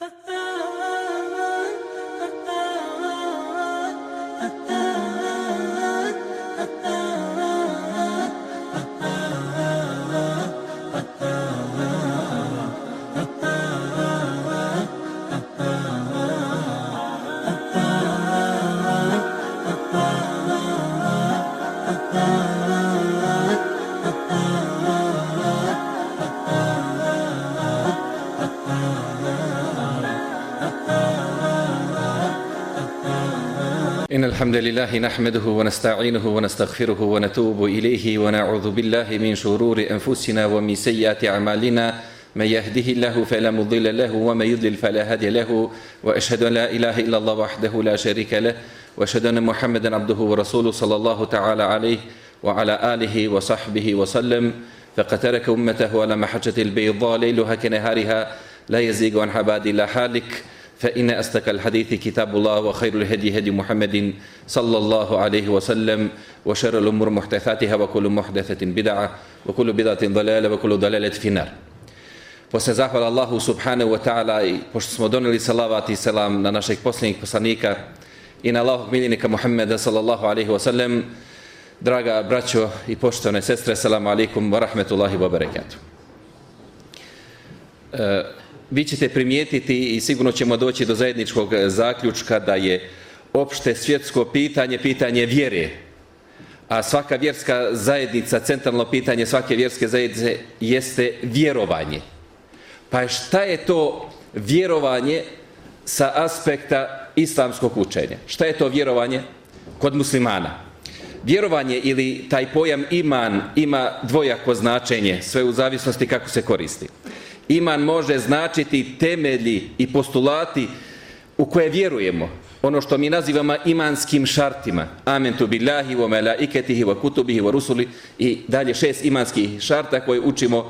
Ha ha! الحمد لله نحمده ونستعينه ونستغفره ونتوب إليه ونعوذ بالله من شرور أنفسنا ومن سيئات أعمالنا. من يهده الله فلا مضل له ومن يضلل فلا هادي له. وأشهد أن لا إله إلا الله وحده لا شريك له. وأشهد أن محمدا عبده ورسوله صلى الله تعالى عليه وعلى آله وصحبه وسلم. فقد ترك أمته على محجة البيضاء ليلها كنهارها. لا يزيغ عن عباد الله حالك. فإن أصدق الحديث كتاب الله وخير الهدي هدي محمد صلى الله عليه وسلم وشر الأمور محدثاتها وكل محدثة بدعة وكل بدعة ضلالة وكل ضلالة في النار Posle zahvala Allahu subhanahu wa ta'ala i pošto smo doneli salavat i selam na našeg posljednjeg poslanika i na Allahog miljenika Muhammeda sallallahu alaihi wa sallam, draga braćo i poštovane sestre, salamu alaikum wa rahmetullahi wa barakatuh. Vi ćete primijetiti i sigurno ćemo doći do zajedničkog e, zaključka da je opšte svjetsko pitanje pitanje vjere. A svaka vjerska zajednica, centralno pitanje svake vjerske zajednice jeste vjerovanje. Pa šta je to vjerovanje sa aspekta islamskog učenja? Šta je to vjerovanje kod muslimana? Vjerovanje ili taj pojam iman ima dvojako značenje, sve u zavisnosti kako se koristi. Iman može značiti temelji i postulati u koje vjerujemo. Ono što mi nazivamo imanskim šartima. Amen tu billahi wa malaikatihi wa kutubihi wa rusuli i dalje šest imanskih šarta koje učimo uh,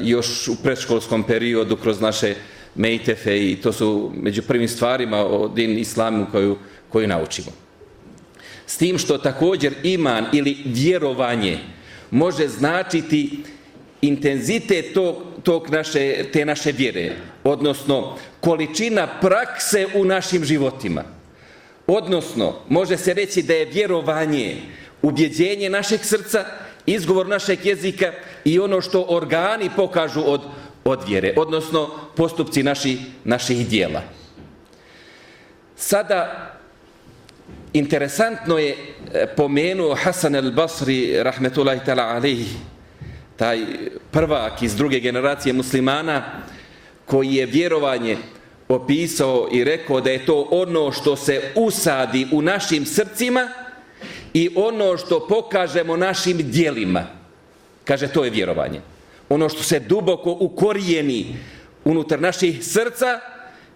još u predškolskom periodu kroz naše mejtefe i to su među prvim stvarima o din islamu koju, koju naučimo. S tim što također iman ili vjerovanje može značiti intenzitet tog, tog naše, te naše vjere, odnosno količina prakse u našim životima. Odnosno, može se reći da je vjerovanje ubjeđenje našeg srca, izgovor našeg jezika i ono što organi pokažu od, od vjere, odnosno postupci naši, naših dijela. Sada, interesantno je e, pomenuo Hasan al-Basri, rahmetullahi ta'la alihi, taj prvak iz druge generacije muslimana koji je vjerovanje opisao i rekao da je to ono što se usadi u našim srcima i ono što pokažemo našim dijelima. Kaže, to je vjerovanje. Ono što se duboko ukorijeni unutar naših srca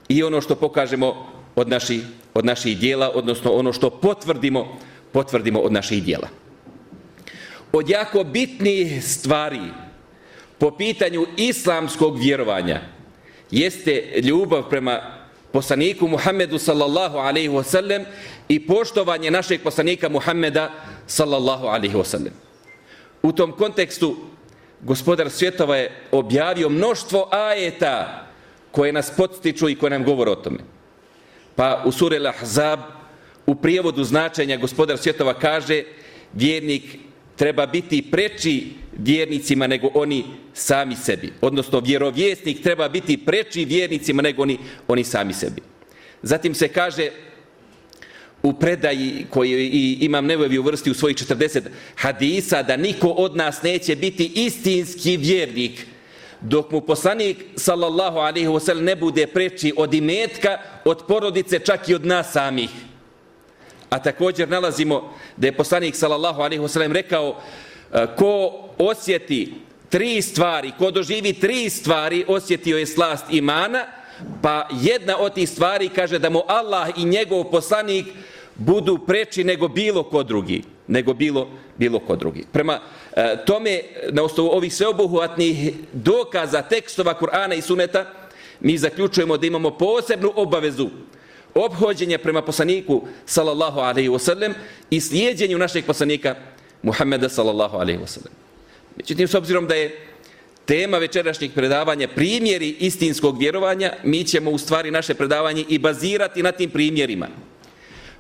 i ono što pokažemo od naših, od naših dijela, odnosno ono što potvrdimo, potvrdimo od naših dijela od jako bitnih stvari po pitanju islamskog vjerovanja jeste ljubav prema poslaniku Muhammedu sallallahu alaihi wasallam i poštovanje našeg poslanika Muhammeda sallallahu alaihi wasallam. U tom kontekstu gospodar svjetova je objavio mnoštvo ajeta koje nas podstiču i koje nam govore o tome. Pa u suri Al-Ahzab u prijevodu značenja gospodar svjetova kaže vjernik treba biti preči vjernicima nego oni sami sebi. Odnosno, vjerovjesnik treba biti preči vjernicima nego oni, oni sami sebi. Zatim se kaže u predaji koji i imam nevojevi u vrsti u svojih 40 hadisa da niko od nas neće biti istinski vjernik dok mu poslanik sallallahu alaihi wasallam ne bude preči od imetka, od porodice, čak i od nas samih. A također nalazimo da je poslanik sallallahu alejhi ve sellem rekao e, ko osjeti tri stvari, ko doživi tri stvari, osjetio je slast imana, pa jedna od tih stvari kaže da mu Allah i njegov poslanik budu preči nego bilo ko drugi, nego bilo bilo ko drugi. Prema e, tome, na osnovu ovih sveobuhvatnih dokaza tekstova Kur'ana i Suneta, mi zaključujemo da imamo posebnu obavezu obhođenje prema poslaniku sallallahu alaihi wa sallam i slijedjenju našeg poslanika Muhammeda sallallahu alaihi wa sallam. Međutim, s obzirom da je tema večerašnjih predavanja primjeri istinskog vjerovanja, mi ćemo u stvari naše predavanje i bazirati na tim primjerima.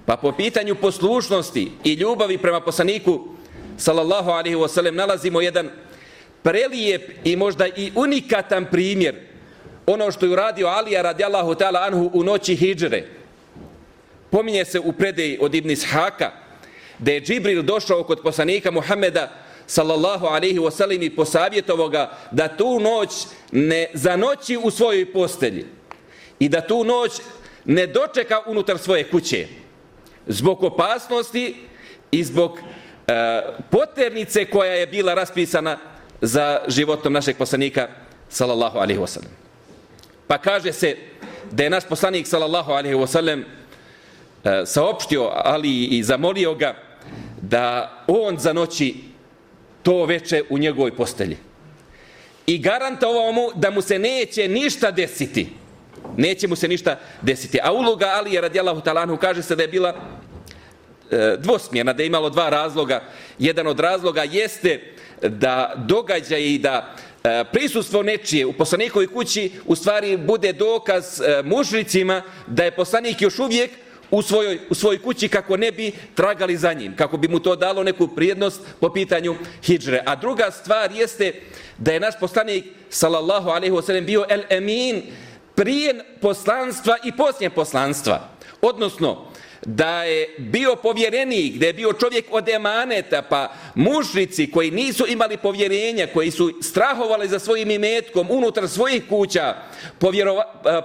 Pa po pitanju poslušnosti i ljubavi prema poslaniku, sallallahu alaihi wa sallam, nalazimo jedan prelijep i možda i unikatan primjer ono što je uradio Alija radijallahu ta'ala anhu u noći hijđre. Pominje se u predeji od Ibn Ishaka da je Džibril došao kod poslanika Muhameda sallallahu alaihi wa sallam i posavjetovo ga da tu noć ne zanoći u svojoj postelji i da tu noć ne dočeka unutar svoje kuće zbog opasnosti i zbog e, poternice koja je bila raspisana za životom našeg poslanika sallallahu alaihi wa sallam. Pa kaže se da je naš poslanik sallallahu alaihi wa sallam E, saopštio Ali i zamolio ga da on za noći to veče u njegovoj postelji. I garantovao mu da mu se neće ništa desiti. Neće mu se ništa desiti. A uloga Alije radijalahu talanhu kaže se da je bila e, dvosmjerna, da je imalo dva razloga. Jedan od razloga jeste da događa i da e, prisustvo nečije u poslanikovoj kući u stvari bude dokaz e, mužnicima da je poslanik još uvijek u svojoj, u svojoj kući kako ne bi tragali za njim, kako bi mu to dalo neku prijednost po pitanju hijđre. A druga stvar jeste da je naš poslanik, sallallahu alaihi wasallam, bio el emin prije poslanstva i poslije poslanstva. Odnosno, da je bio povjerenik, da je bio čovjek od emaneta, pa mušrici koji nisu imali povjerenja, koji su strahovali za svojim imetkom unutar svojih kuća,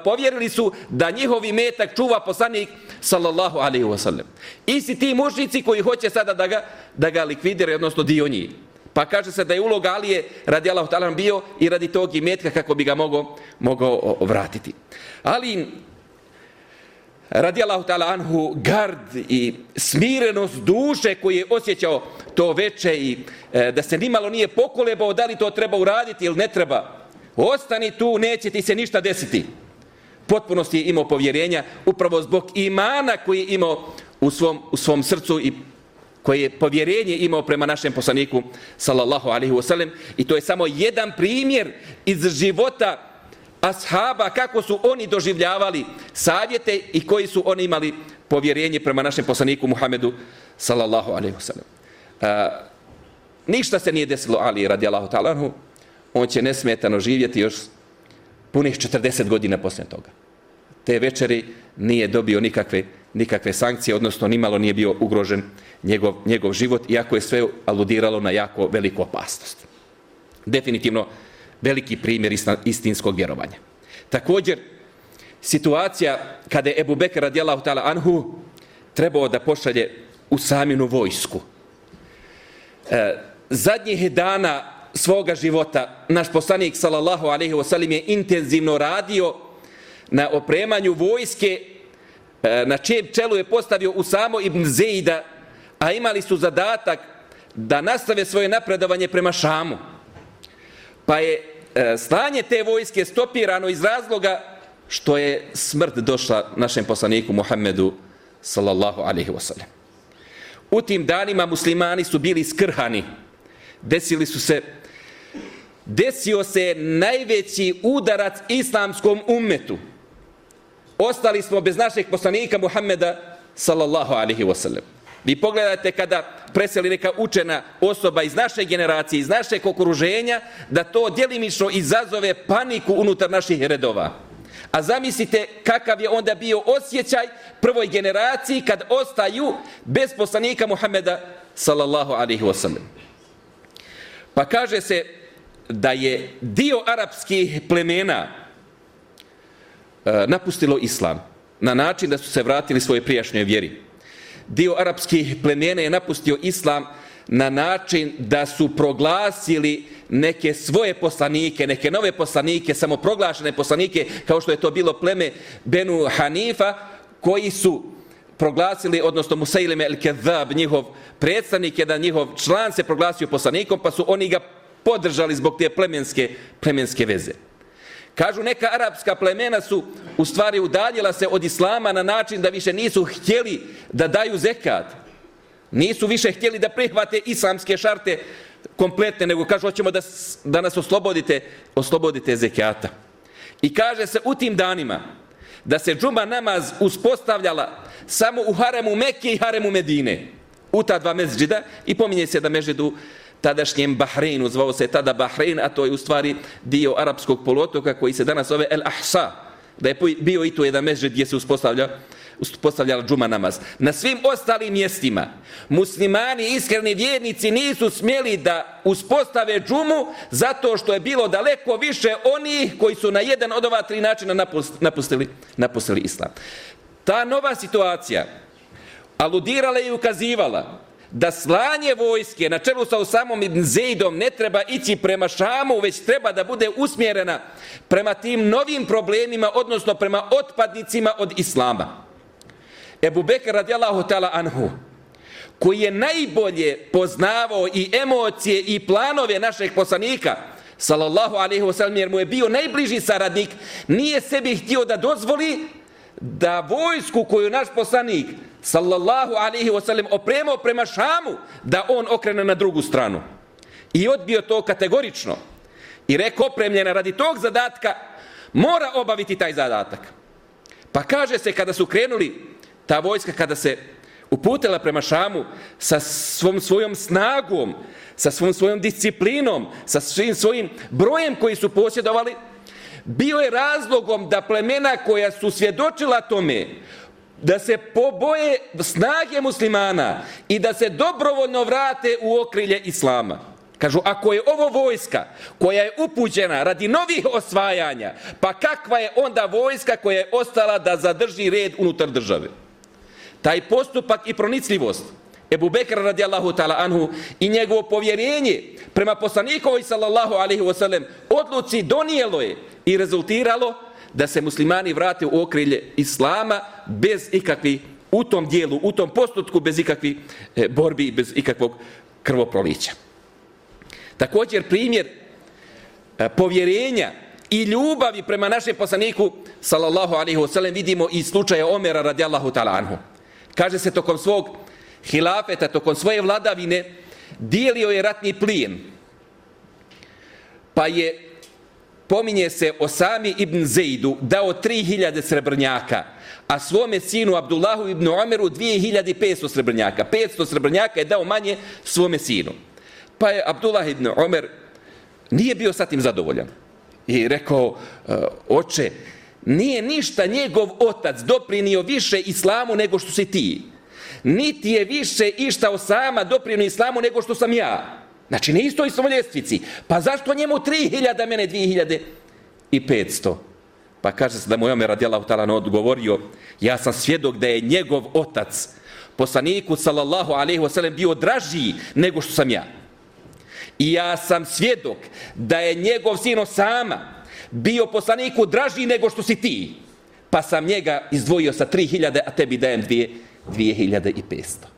povjerili su da njihov imetak čuva poslanik sallallahu alaihi wasallam. Isti ti mušnici koji hoće sada da ga, da ga likvidire, odnosno dio njih. Pa kaže se da je uloga Alije radi Allah bio i radi tog imetka kako bi ga mogao, mogao vratiti. Ali radi ta'ala anhu gard i smirenost duše koji je osjećao to veče i e, da se nimalo nije pokolebao da li to treba uraditi ili ne treba. Ostani tu, neće ti se ništa desiti potpunosti je imao povjerenja upravo zbog imana koji je imao u svom, u svom srcu i koje je povjerenje imao prema našem poslaniku sallallahu alaihi wasallam i to je samo jedan primjer iz života ashaba kako su oni doživljavali savjete i koji su oni imali povjerenje prema našem poslaniku Muhammedu sallallahu alaihi wasallam. Uh, ništa se nije desilo Ali radijallahu talanhu, on će nesmetano živjeti još punih 40 godina poslije toga. Te večeri nije dobio nikakve, nikakve sankcije, odnosno nimalo nije bio ugrožen njegov, njegov život, iako je sve aludiralo na jako veliku opasnost. Definitivno veliki primjer istinskog vjerovanja. Također, situacija kada je Ebu Bekir radijallahu ta'ala anhu trebao da pošalje u saminu vojsku. E, zadnjih dana svoga života naš poslanik sallallahu alejhi ve sellem je intenzivno radio na opremanju vojske e, na čijem čelu je postavio Usamo ibn Zeida a imali su zadatak da nastave svoje napredovanje prema Šamu pa je e, slanje te vojske stopirano iz razloga što je smrt došla našem poslaniku Muhammedu sallallahu alaihi ve sellem u tim danima muslimani su bili skrhani desili su se desio se najveći udarac islamskom ummetu. Ostali smo bez našeg poslanika Muhammeda sallallahu alaihi wasallam. Vi pogledajte kada preseli neka učena osoba iz naše generacije, iz našeg okruženja, da to djelimično izazove paniku unutar naših redova. A zamislite kakav je onda bio osjećaj prvoj generaciji kad ostaju bez poslanika Muhameda sallallahu alaihi wasallam. Pa kaže se da je dio arapskih plemena e, napustilo islam na način da su se vratili svoje prijašnje vjeri. Dio arapskih plemena je napustio islam na način da su proglasili neke svoje poslanike, neke nove poslanike, samoproglašene poslanike, kao što je to bilo pleme Benu Hanifa, koji su proglasili, odnosno Musailime el-Kedhab, njihov predstavnik, jedan njihov član se proglasio poslanikom, pa su oni ga podržali zbog te plemenske, plemenske veze. Kažu neka arapska plemena su u stvari udaljila se od islama na način da više nisu htjeli da daju zekat. Nisu više htjeli da prihvate islamske šarte kompletne, nego kažu hoćemo da, da nas oslobodite, oslobodite zekijata. I kaže se u tim danima da se džuma namaz uspostavljala samo u haremu Mekke i haremu Medine. U ta dva mezđida i pominje se da mežedu tadašnjem Bahreinu, zvao se tada Bahrein, a to je u stvari dio arapskog polotoka koji se danas zove El Ahsa, da je bio i to jedan mezđid gdje se uspostavlja uspostavljala džuma namaz. Na svim ostalim mjestima muslimani, iskreni vjernici nisu smjeli da uspostave džumu zato što je bilo daleko više onih koji su na jedan od ova tri načina napustili, napustili islam. Ta nova situacija aludirala i ukazivala da slanje vojske na čelu sa Osamom ibn Zeidom ne treba ići prema Šamu, već treba da bude usmjerena prema tim novim problemima, odnosno prema otpadnicima od Islama. Ebu Bekr radijallahu ta'ala anhu, koji je najbolje poznavao i emocije i planove našeg poslanika, sallallahu alaihi wa sallam, jer mu je bio najbliži saradnik, nije sebi htio da dozvoli da vojsku koju naš poslanik, sallallahu alaihi wasallam, opremao prema Šamu, da on okrene na drugu stranu. I odbio to kategorično. I rekao opremljena radi tog zadatka, mora obaviti taj zadatak. Pa kaže se kada su krenuli ta vojska kada se uputila prema Šamu sa svom svojom snagom, sa svom svojom disciplinom, sa svim svojim brojem koji su posjedovali, bio je razlogom da plemena koja su svjedočila tome da se poboje snage muslimana i da se dobrovoljno vrate u okrilje Islama. Kažu, ako je ovo vojska koja je upućena radi novih osvajanja, pa kakva je onda vojska koja je ostala da zadrži red unutar države? taj postupak i pronicljivost Ebu Bekra radijallahu ta'ala anhu i njegovo povjerenje prema poslanikovi sallallahu alaihi wasallam odluci donijelo je i rezultiralo da se muslimani vrate u okrilje Islama bez ikakvi u tom dijelu, u tom postupku bez ikakvi e, borbi, bez ikakvog krvoprolića. Također primjer e, povjerenja i ljubavi prema našem poslaniku sallallahu alaihi wasallam vidimo i slučaja Omera radijallahu ta'ala anhu kaže se tokom svog hilafeta, tokom svoje vladavine, dijelio je ratni plijen. Pa je, pominje se Osami ibn Zeidu dao 3000 srebrnjaka, a svome sinu Abdullahu ibn Omeru 2500 srebrnjaka. 500 srebrnjaka je dao manje svome sinu. Pa je Abdullah ibn Omer nije bio sa tim zadovoljan. I rekao, e, oče, nije ništa njegov otac doprinio više islamu nego što si ti. Niti je više išta Osama doprinio islamu nego što sam ja. Znači, ne isto smo ljestvici. Pa zašto njemu 3000, mene 2500? Pa kaže se da mu je Omer radijalahu ta'ala odgovorio, ja sam svjedok da je njegov otac, poslaniku sallallahu alaihi wa sallam, bio draži nego što sam ja. I ja sam svjedok da je njegov sino sama, bio poslaniku draži nego što si ti, pa sam njega izdvojio sa 3000, a tebi dajem 2500.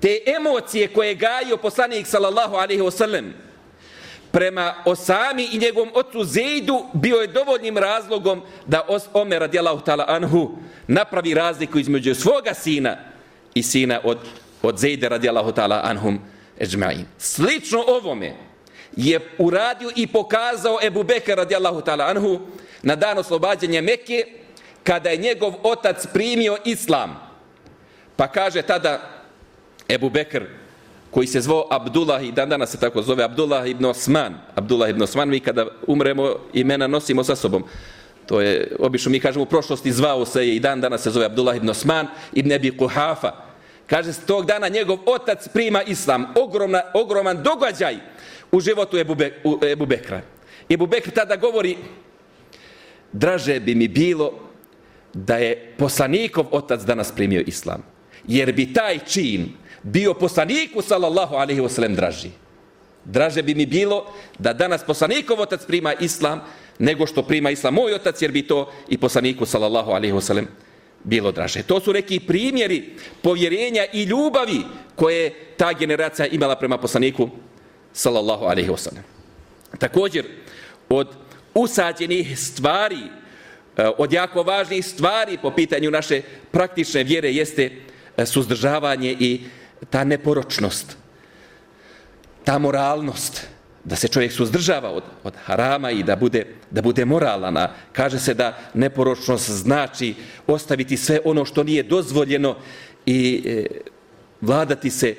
Te emocije koje je gajio poslanik sallallahu alaihi wasallam prema Osami i njegovom ocu Zejdu bio je dovoljnim razlogom da Omer radijalahu ta'ala anhu napravi razliku između svoga sina i sina od, od Zejde radijalahu ta'ala anhum eđma'in. Slično ovome, je uradio i pokazao Ebu Bekir radijallahu ta'ala anhu na dan oslobađanja Mekke kada je njegov otac primio islam. Pa kaže tada Ebu Bekr koji se zvao Abdullah i dan danas se tako zove Abdullah ibn Osman. Abdullah ibn Osman mi kada umremo imena nosimo sa sobom. To je, obično mi kažemo u prošlosti zvao se je i dan danas se zove Abdullah ibn Osman ibn Ebi Kuhafa. Kaže se tog dana njegov otac prima islam. Ogromna, ogroman događaj u životu Ebu, Be, u Ebu Bekra. Ebu Bekr tada govori, draže bi mi bilo da je poslanikov otac danas primio islam. Jer bi taj čin bio poslaniku, sallallahu alaihi wasallam, draži. Draže bi mi bilo da danas poslanikov otac prima islam, nego što prima islam moj otac, jer bi to i poslaniku, sallallahu alaihi wasallam, bilo draže. To su neki primjeri povjerenja i ljubavi koje ta generacija imala prema poslaniku, sallallahu alaihi wa sallam. Također, od usađenih stvari, eh, od jako važnih stvari po pitanju naše praktične vjere jeste eh, suzdržavanje i ta neporočnost. ta moralnost, da se čovjek suzdržava od, od harama i da bude, da bude moralan. A kaže se da neporočnost znači ostaviti sve ono što nije dozvoljeno i e, vladati se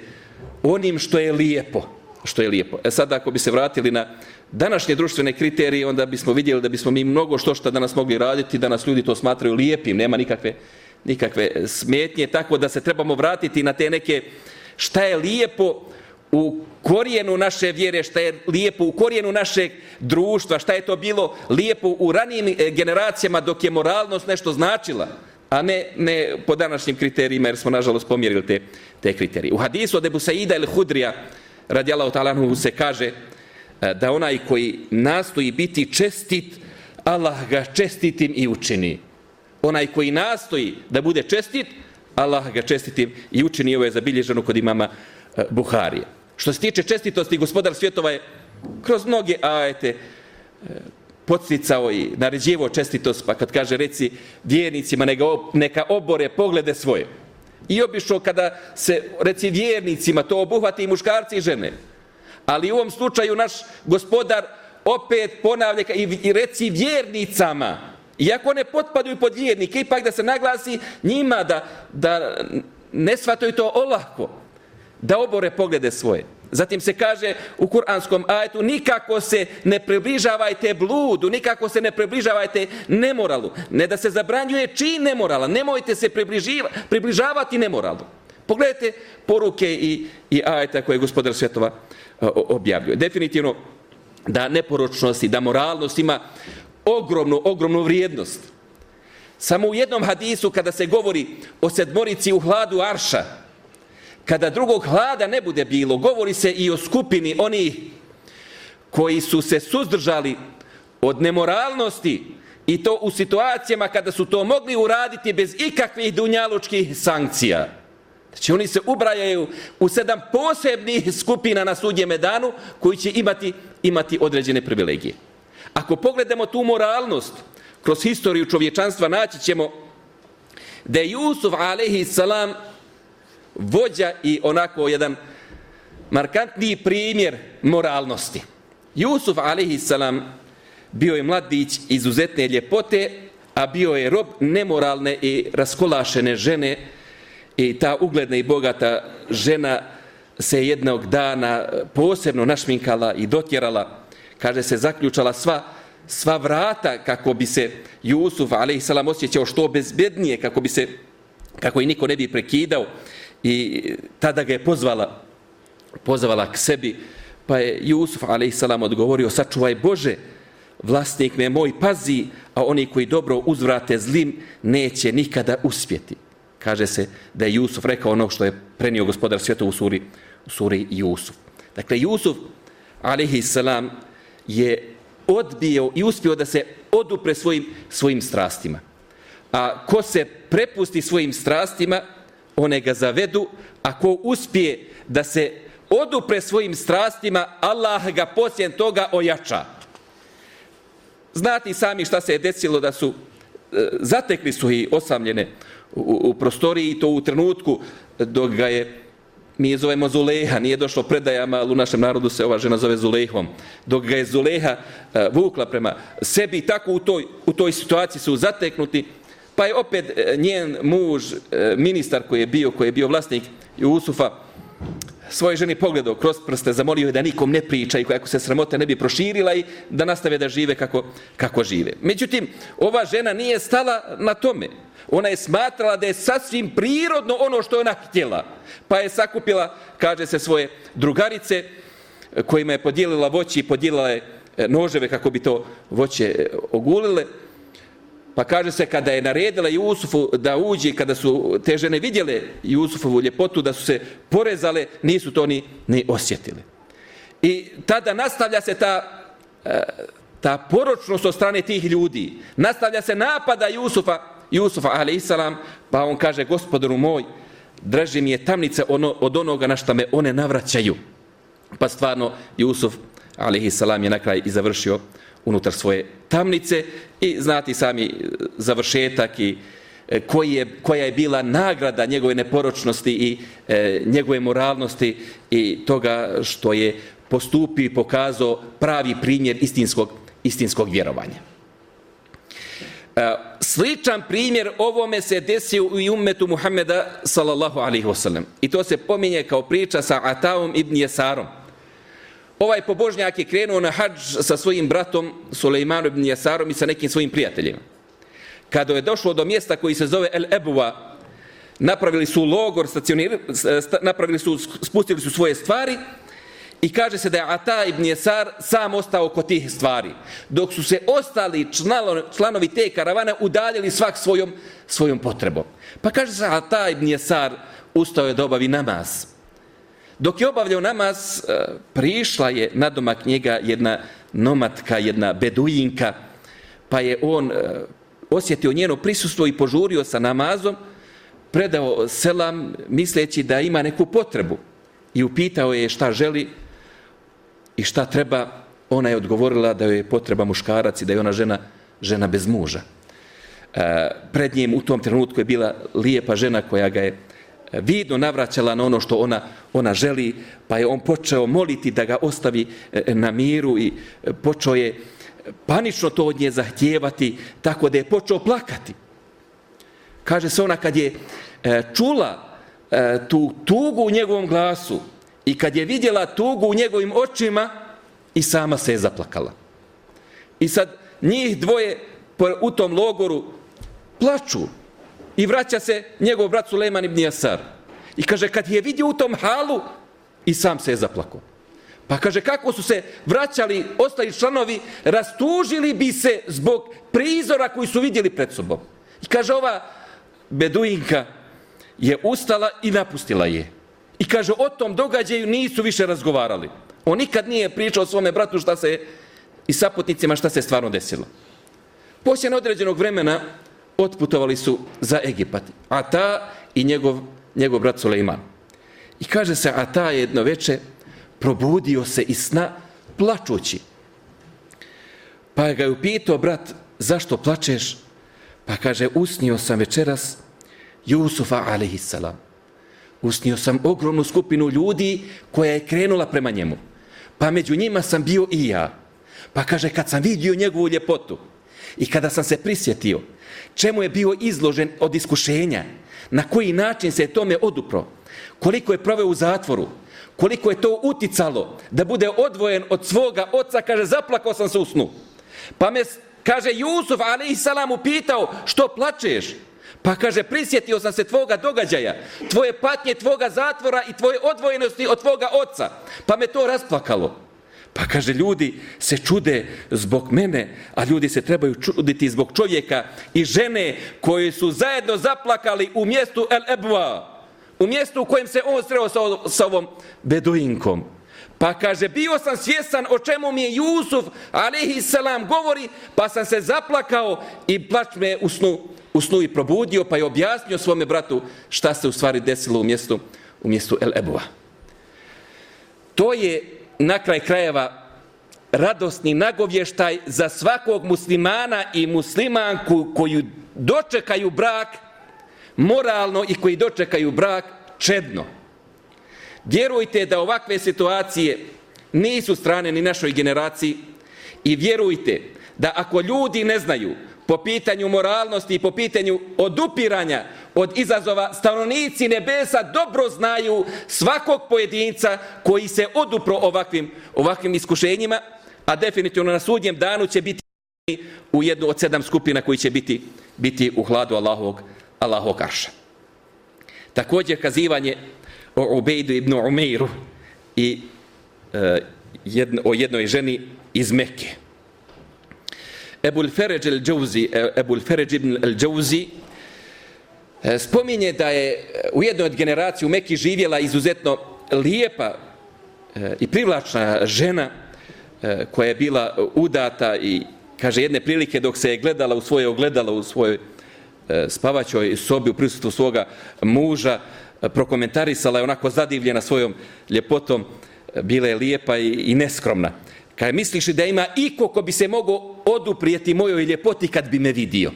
onim što je lijepo. Što je lijepo. E sad ako bi se vratili na današnje društvene kriterije, onda bismo vidjeli da bismo mi mnogo što šta danas mogli raditi, da nas ljudi to smatraju lijepim, nema nikakve, nikakve smetnje, tako da se trebamo vratiti na te neke šta je lijepo u korijenu naše vjere, šta je lijepo u korijenu našeg društva, šta je to bilo lijepo u ranijim e, generacijama dok je moralnost nešto značila, a ne, ne po današnjim kriterijima, jer smo nažalost pomjerili te, te kriterije. U hadisu od Ebu Saida ili Hudrija, radi Allahu se kaže e, da onaj koji nastoji biti čestit, Allah ga čestitim i učini. Onaj koji nastoji da bude čestit, Allah ga čestitim i učini. Ovo je zabilježeno kod imama e, Buharije. Što se tiče čestitosti, gospodar svjetova je kroz mnoge ajete e, podsticao i naređivo čestitost, pa kad kaže reci vjernicima neka, neka obore poglede svoje. I obišao kada se reci vjernicima to obuhvati i muškarci i žene. Ali u ovom slučaju naš gospodar opet ponavlja i, i reci vjernicama. Iako ne potpaduju pod vjernike, ipak da se naglasi njima da, da ne shvataju to olako da obore poglede svoje. Zatim se kaže u kuranskom ajetu nikako se ne približavajte bludu, nikako se ne približavajte nemoralu. Ne da se zabranjuje čin nemorala, nemojte se približavati nemoralu. Pogledajte poruke i, i ajeta koje gospodar svjetova e, objavljuje. Definitivno da neporočnost i da moralnost ima ogromnu, ogromnu vrijednost. Samo u jednom hadisu kada se govori o sedmorici u hladu Arša, kada drugog hlada ne bude bilo, govori se i o skupini onih koji su se suzdržali od nemoralnosti i to u situacijama kada su to mogli uraditi bez ikakvih dunjalučkih sankcija. Znači oni se ubrajaju u sedam posebnih skupina na sudje danu koji će imati, imati određene privilegije. Ako pogledamo tu moralnost kroz historiju čovječanstva, naći ćemo da je Jusuf salam vođa i onako jedan markantni primjer moralnosti. Jusuf salam bio je mladić izuzetne ljepote, a bio je rob nemoralne i raskolašene žene i ta ugledna i bogata žena se jednog dana posebno našminkala i dotjerala, kaže se, zaključala sva, sva vrata kako bi se Jusuf a.s. osjećao što bezbednije, kako bi se kako i niko ne bi prekidao i tada ga je pozvala pozvala k sebi pa je Jusuf a.s. odgovorio sačuvaj Bože vlasnik me moj pazi a oni koji dobro uzvrate zlim neće nikada uspjeti kaže se da je Jusuf rekao ono što je prenio gospodar svijeta u suri, u suri Jusuf dakle Jusuf a.s je odbio i uspio da se odupre svojim, svojim strastima a ko se prepusti svojim strastima one ga zavedu, a ko uspije da se odupre svojim strastima, Allah ga poslije toga ojača. Znati sami šta se je desilo da su e, zatekli su i osamljene u, u prostoriji i to u trenutku dok ga je mi je zovemo Zuleha, nije došlo predajama, ali u našem narodu se ova žena zove Zulehom. Dok ga je Zuleha uh, vukla prema sebi, tako u toj, u toj situaciji su zateknuti, Pa je opet e, njen muž, e, ministar koji je bio, koji je bio vlasnik Jusufa, svoje ženi pogledao kroz prste, zamolio je da nikom ne priča i kako se sramote ne bi proširila i da nastave da žive kako, kako žive. Međutim, ova žena nije stala na tome. Ona je smatrala da je sasvim prirodno ono što je ona htjela. Pa je sakupila, kaže se, svoje drugarice kojima je podijelila voći i podijelila je e, noževe kako bi to voće e, ogulile. Pa kaže se kada je naredila Jusufu da uđe, kada su te žene vidjele Jusufovu ljepotu, da su se porezale, nisu to ni, ni osjetili. I tada nastavlja se ta, e, ta poročnost od strane tih ljudi. Nastavlja se napada Jusufa, Jusufa a.s. pa on kaže, gospodaru moj, draži mi je tamnice ono, od onoga na što me one navraćaju. Pa stvarno Jusuf a.s. je na kraj i završio unutar svoje tamnice i znati sami završetak i e, koji je, koja je bila nagrada njegove neporočnosti i e, njegove moralnosti i toga što je postupio i pokazao pravi primjer istinskog, istinskog vjerovanja. E, sličan primjer ovome se desio u umetu Muhammeda sallallahu alaihi wasallam. I to se pominje kao priča sa Ataom ibn Jesarom. Ovaj pobožnjak je krenuo na hađ sa svojim bratom Sulejmanom ibn Jesarom i sa nekim svojim prijateljima. Kada je došlo do mjesta koji se zove El Ebuva, napravili su logor, napravili su, spustili su svoje stvari I kaže se da je Ata ibn Jesar sam ostao kod tih stvari. Dok su se ostali članovi te karavane udaljili svak svojom, svojom potrebom. Pa kaže se Ata ibn Jesar ustao je da obavi namaz. Dok je obavljao namaz, e, prišla je na domak njega jedna nomatka, jedna beduinka, pa je on e, osjetio njeno prisustvo i požurio sa namazom, predao selam misleći da ima neku potrebu i upitao je šta želi, i šta treba, ona je odgovorila da joj je potreba muškarac i da je ona žena, žena bez muža. E, pred njim u tom trenutku je bila lijepa žena koja ga je vidno navraćala na ono što ona, ona želi, pa je on počeo moliti da ga ostavi e, e, na miru i e, počeo je panično to od nje zahtijevati, tako da je počeo plakati. Kaže se ona kad je čula tu tugu u njegovom glasu, I kad je vidjela tugu u njegovim očima, i sama se je zaplakala. I sad njih dvoje u tom logoru plaču. I vraća se njegov brat Suleman ibn Jasar. I kaže, kad je vidio u tom halu, i sam se je zaplako. Pa kaže, kako su se vraćali ostali članovi, rastužili bi se zbog prizora koji su vidjeli pred sobom. I kaže, ova beduinka je ustala i napustila je. I kaže, o tom događaju nisu više razgovarali. On nikad nije pričao svome bratu šta se i saputnicima šta se stvarno desilo. Poslije određenog vremena otputovali su za Egipat. A ta i njegov, njegov brat Suleiman. I kaže se, a ta jedno veče probudio se iz sna plačući. Pa ga je upitao, brat, zašto plačeš? Pa kaže, usnio sam večeras Jusufa alaihissalam usnio sam ogromnu skupinu ljudi koja je krenula prema njemu. Pa među njima sam bio i ja. Pa kaže, kad sam vidio njegovu ljepotu i kada sam se prisjetio čemu je bio izložen od iskušenja, na koji način se je tome odupro, koliko je proveo u zatvoru, koliko je to uticalo da bude odvojen od svoga oca, kaže, zaplakao sam se u snu. Pa me, kaže, Jusuf, ali i salam, upitao, što plačeš? Pa kaže, prisjetio sam se tvoga događaja, tvoje patnje, tvoga zatvora i tvoje odvojenosti od tvoga oca. Pa me to rasplakalo. Pa kaže, ljudi se čude zbog mene, a ljudi se trebaju čuditi zbog čovjeka i žene koji su zajedno zaplakali u mjestu El Ebua, u mjestu u kojem se on sreo sa, sa ovom beduinkom. Pa kaže, bio sam svjestan o čemu mi je Jusuf, alaihi salam, govori, pa sam se zaplakao i plać me u snu u snu i probudio, pa je objasnio svome bratu šta se u stvari desilo u mjestu, u mjestu El Ebova. To je na kraj krajeva radosni nagovještaj za svakog muslimana i muslimanku koju dočekaju brak moralno i koji dočekaju brak čedno. Vjerujte da ovakve situacije nisu strane ni našoj generaciji i vjerujte da ako ljudi ne znaju po pitanju moralnosti i po pitanju odupiranja od izazova, stanovnici nebesa dobro znaju svakog pojedinca koji se odupro ovakvim, ovakvim iskušenjima, a definitivno na sudnjem danu će biti u jednu od sedam skupina koji će biti, biti u hladu Allahovog, Allahovog arša. Također kazivanje o Ubejdu ibn Umeiru i e, jedno, o jednoj ženi iz Mekke. Ebul Feređ el Džauzi, e, Ebul Feređ ibn el Džauzi, E, spominje da je e, u jednoj od generacija u Meki živjela izuzetno lijepa e, i privlačna žena koja je bila udata i kaže jedne prilike dok se je gledala u svoje ogledalo u svojoj spavaćoj sobi u prisutstvu svoga muža prokomentarisala je onako zadivljena svojom ljepotom bila je lijepa i, i neskromna Kaj misliš da ima iko ko bi se mogao oduprijeti mojoj ljepoti kad bi me vidio?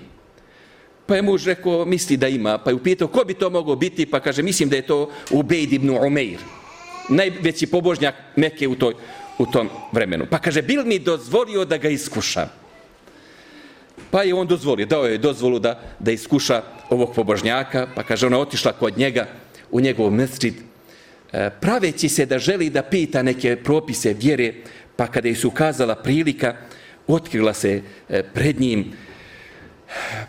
Pa je muž rekao, misli da ima. Pa je upitao, ko bi to mogao biti? Pa kaže, mislim da je to Ubejd ibn Umeir. Najveći pobožnjak Meke u toj, u tom vremenu. Pa kaže, bil mi dozvolio da ga iskušam? Pa je on dozvolio, dao je dozvolu da, da iskuša ovog pobožnjaka, pa kaže, ona otišla kod njega u njegov mesčid, e, praveći se da želi da pita neke propise vjere, pa kada je su ukazala prilika, otkrila se e, pred njim,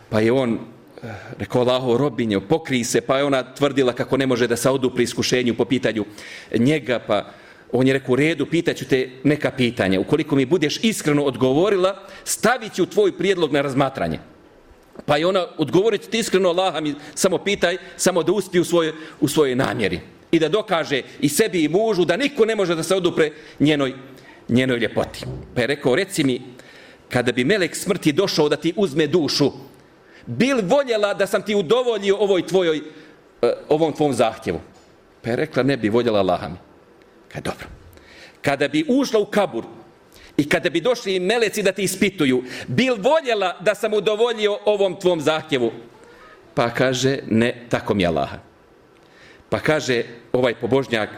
pa je on eh, rekao Allaho robinje, pokri se, pa je ona tvrdila kako ne može da se odupri iskušenju po pitanju njega, pa on je rekao u redu, pitaću te neka pitanja. Ukoliko mi budeš iskreno odgovorila, stavit ću tvoj prijedlog na razmatranje. Pa je ona odgovorit ti iskreno, Allaha mi samo pitaj, samo da uspije u svojoj, u svojoj namjeri. I da dokaže i sebi i mužu da niko ne može da se odupre njenoj, njenoj ljepoti. Pa je rekao, reci mi, kada bi melek smrti došao da ti uzme dušu, bil voljela da sam ti udovoljio ovoj tvojoj, e, ovom tvom zahtjevu? Pa je rekla, ne bi voljela Allaha mi. Kad dobro. Kada bi ušla u kabur i kada bi došli meleci da ti ispituju, bil voljela da sam udovoljio ovom tvom zahtjevu? Pa kaže, ne, tako mi je Allaha. Pa kaže ovaj pobožnjak,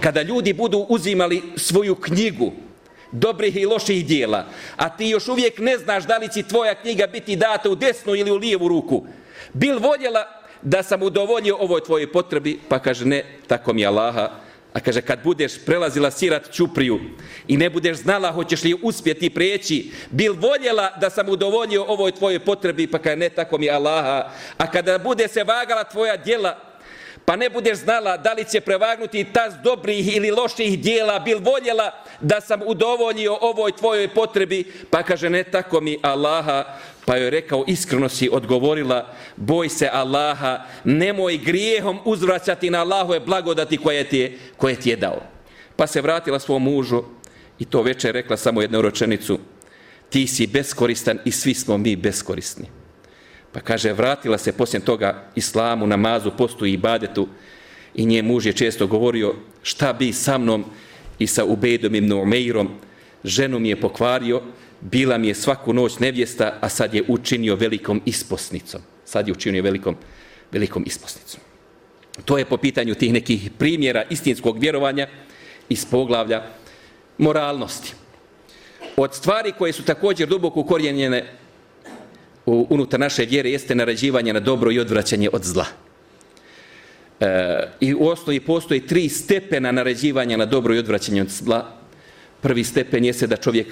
kada ljudi budu uzimali svoju knjigu, dobrih i loših dijela, a ti još uvijek ne znaš da li će tvoja knjiga biti data u desnu ili u lijevu ruku, bil voljela da sam udovoljio ovoj tvojoj potrebi, pa kaže ne, tako mi je Allaha, a kaže kad budeš prelazila sirat Ćupriju i ne budeš znala hoćeš li uspjeti prijeći, bil voljela da sam udovoljio ovoj tvojoj potrebi, pa kaže ne, tako mi Allaha, a kada bude se vagala tvoja djela, pa ne budeš znala da li će prevagnuti tas dobrih ili loših dijela, bil voljela da sam udovoljio ovoj tvojoj potrebi, pa kaže ne tako mi Allaha, pa joj rekao iskreno si odgovorila, boj se Allaha, nemoj grijehom uzvraćati na Allahove blagodati koje ti je, koje ti je dao. Pa se vratila svom mužu i to večer rekla samo jednu ročenicu, ti si beskoristan i svi smo mi beskorisni. Pa kaže, vratila se poslije toga islamu, namazu, postu i ibadetu i nje muž je često govorio šta bi sa mnom i sa Ubejdom i Umeirom, ženu mi je pokvario, bila mi je svaku noć nevjesta, a sad je učinio velikom isposnicom. Sad je učinio velikom, velikom isposnicom. To je po pitanju tih nekih primjera istinskog vjerovanja iz poglavlja moralnosti. Od stvari koje su također duboko ukorijenjene unutar naše vjere jeste narađivanje na dobro i odvraćanje od zla. E, I u osnovi postoji tri stepena naređivanja na dobro i odvraćanje od zla. Prvi stepen jeste da čovjek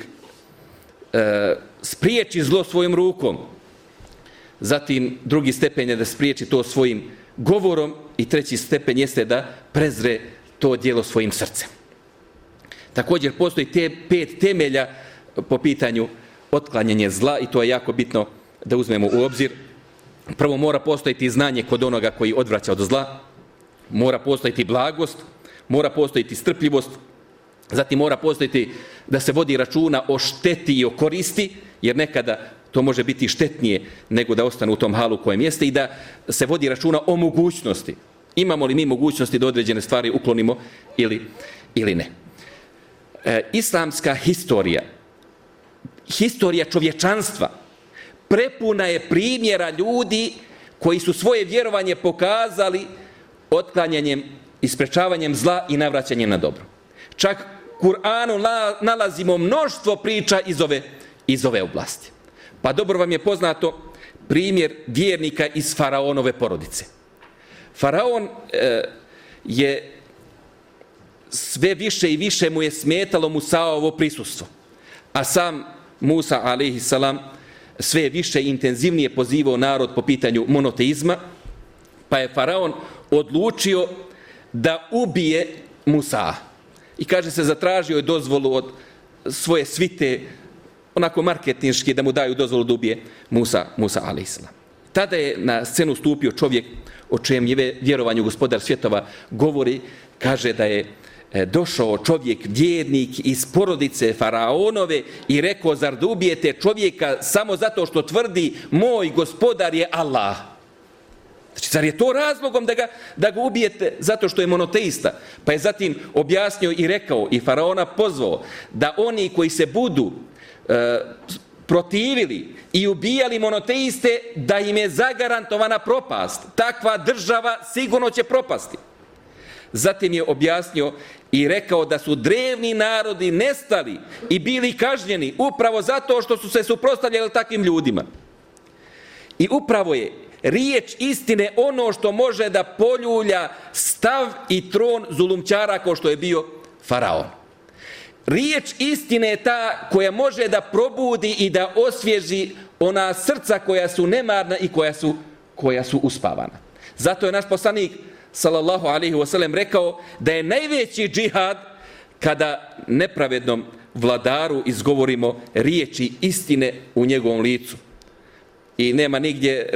e, spriječi zlo svojim rukom. Zatim drugi stepen je da spriječi to svojim govorom i treći stepen jeste da prezre to dijelo svojim srcem. Također postoji te pet temelja po pitanju otklanjanje zla i to je jako bitno da uzmemo u obzir. Prvo mora postojiti znanje kod onoga koji odvraća od zla, mora postojiti blagost, mora postojiti strpljivost, zatim mora postojiti da se vodi računa o šteti i o koristi, jer nekada to može biti štetnije nego da ostane u tom halu kojem jeste i da se vodi računa o mogućnosti. Imamo li mi mogućnosti da određene stvari uklonimo ili, ili ne? E, islamska historija, historija čovječanstva, prepuna je primjera ljudi koji su svoje vjerovanje pokazali otklanjanjem i sprečavanjem zla i navraćanjem na dobro. Čak Kur'anu nalazimo mnoštvo priča iz ove, iz ove oblasti. Pa dobro vam je poznato primjer vjernika iz Faraonove porodice. Faraon e, je sve više i više mu je smetalo Musa ovo prisustvo. A sam Musa, alaihi salam, sve više intenzivnije pozivao narod po pitanju monoteizma, pa je Faraon odlučio da ubije Musa. I kaže se, zatražio je dozvolu od svoje svite, onako marketinški, da mu daju dozvolu da ubije Musa, Musa a.s. Tada je na scenu stupio čovjek o čem je vjerovanju gospodar svjetova govori, kaže da je E, došao čovjek, vjernik iz porodice Faraonove i rekao, zar da ubijete čovjeka samo zato što tvrdi moj gospodar je Allah? Znači, zar je to razlogom da ga, da ga ubijete zato što je monoteista? Pa je zatim objasnio i rekao i Faraona pozvao da oni koji se budu e, protivili i ubijali monoteiste, da im je zagarantovana propast. Takva država sigurno će propasti. Zatim je objasnio i rekao da su drevni narodi nestali i bili kažnjeni upravo zato što su se suprostavljali takvim ljudima. I upravo je riječ istine ono što može da poljulja stav i tron zulumčara kao što je bio faraon. Riječ istine je ta koja može da probudi i da osvježi ona srca koja su nemarna i koja su, koja su uspavana. Zato je naš poslanik sallallahu alaihi wasallam rekao da je najveći džihad kada nepravednom vladaru izgovorimo riječi istine u njegovom licu. I nema nigdje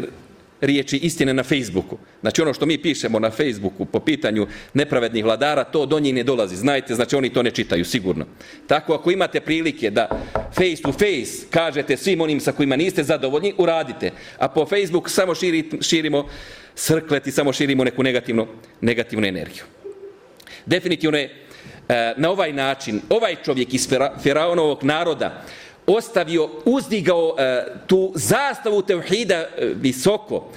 riječi istine na Facebooku. Znači ono što mi pišemo na Facebooku po pitanju nepravednih vladara, to do njih ne dolazi. Znajte, znači oni to ne čitaju, sigurno. Tako ako imate prilike da face to face kažete svim onim sa kojima niste zadovoljni, uradite. A po Facebook samo širi, širimo srkleti, samo širimo neku negativnu, negativnu energiju. Definitivno je e, na ovaj način, ovaj čovjek iz Feraonovog naroda, ostavio, uzdigao e, tu zastavu tevhida e, visoko,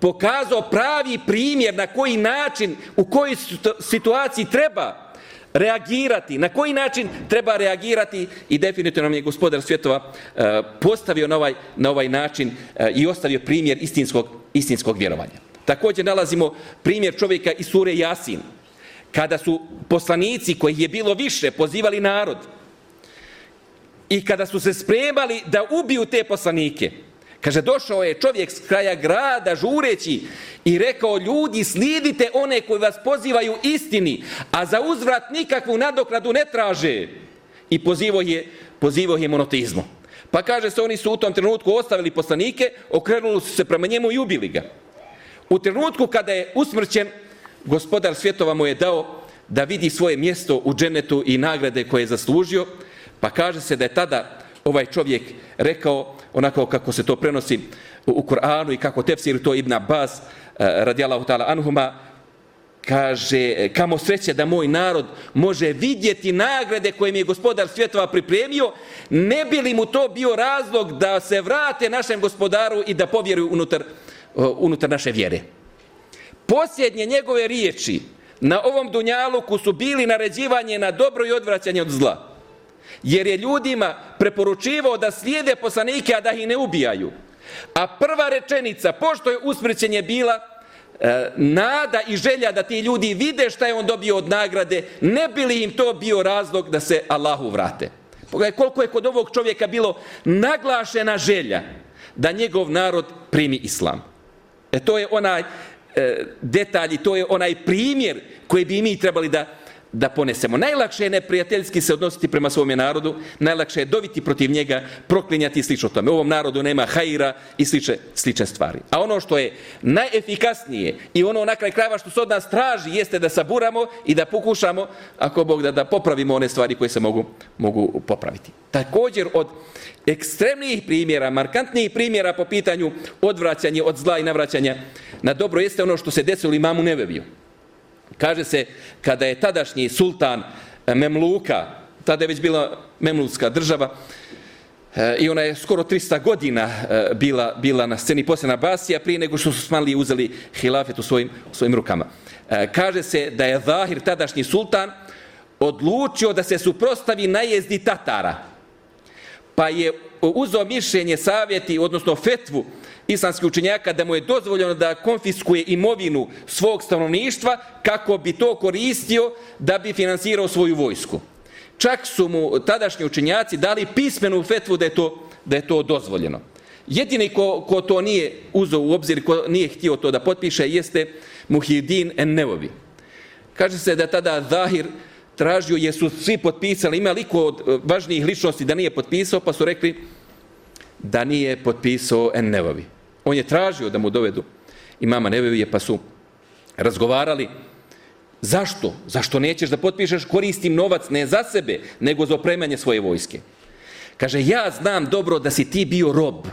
pokazao pravi primjer na koji način, u kojoj situaciji treba reagirati, na koji način treba reagirati i definitivno nam je gospodar svjetova postavio na ovaj, na ovaj način i ostavio primjer istinskog, istinskog vjerovanja. Također nalazimo primjer čovjeka iz sure Jasin, kada su poslanici koji je bilo više pozivali narod, I kada su se spremali da ubiju te poslanike, kaže, došao je čovjek s kraja grada žureći i rekao, ljudi, slidite one koji vas pozivaju istini, a za uzvrat nikakvu nadokradu ne traže. I pozivo je, pozivo je monotizmu. Pa kaže se, oni su u tom trenutku ostavili poslanike, okrenuli su se prema njemu i ubili ga. U trenutku kada je usmrćen, gospodar svjetova mu je dao da vidi svoje mjesto u dženetu i nagrade koje je zaslužio, Pa kaže se da je tada ovaj čovjek rekao, onako kako se to prenosi u Kur'anu i kako tefsir to Ibn Abbas, radijalahu radijallahu ta'ala anhuma, kaže, kamo sreće da moj narod može vidjeti nagrade koje mi je gospodar svjetova pripremio, ne bi li mu to bio razlog da se vrate našem gospodaru i da povjeruju unutar, unutar naše vjere. Posljednje njegove riječi na ovom dunjaluku su bili naređivanje na dobro i odvraćanje od zla jer je ljudima preporučivao da slijede poslanike, a da ih ne ubijaju. A prva rečenica, pošto je usmrćenje bila, E, nada i želja da ti ljudi vide šta je on dobio od nagrade, ne bi li im to bio razlog da se Allahu vrate. Pogledaj koliko je kod ovog čovjeka bilo naglašena želja da njegov narod primi islam. E to je onaj e, detalj, to je onaj primjer koji bi mi trebali da da ponesemo. Najlakše je neprijateljski se odnositi prema svome narodu, najlakše je doviti protiv njega, proklinjati i slično tome. U ovom narodu nema hajira i sliče, slične stvari. A ono što je najefikasnije i ono na kraj krajeva što se od nas traži jeste da saburamo i da pokušamo, ako Bog da, da popravimo one stvari koje se mogu, mogu popraviti. Također od ekstremnijih primjera, markantnijih primjera po pitanju odvraćanja od zla i navraćanja na dobro jeste ono što se desilo imamu Neveviju. Kaže se, kada je tadašnji sultan e, Memluka, tada je već bila Memlutska država, e, i ona je skoro 300 godina e, bila, bila na sceni poslije Nabasija, prije nego što su smali uzeli hilafet u svojim, u svojim rukama. Kaže se da je Zahir, tadašnji sultan, odlučio da se suprostavi najezdi Tatara. Pa je uzao mišljenje, savjeti, odnosno fetvu, islamskih učenjaka da mu je dozvoljeno da konfiskuje imovinu svog stanovništva kako bi to koristio da bi finansirao svoju vojsku. Čak su mu tadašnji učenjaci dali pismenu fetvu da je to, da je to dozvoljeno. Jedini ko, ko to nije uzao u obzir, ko nije htio to da potpiše, jeste Muhyiddin en-Nevovi. Kaže se da tada Zahir tražio, jesu svi potpisali, ima liko od važnijih ličnosti da nije potpisao, pa su rekli da nije potpisao en-Nevovi on je tražio da mu dovedu imama Nebevije, pa su razgovarali. Zašto? Zašto nećeš da potpišeš koristim novac ne za sebe, nego za opremanje svoje vojske? Kaže, ja znam dobro da si ti bio rob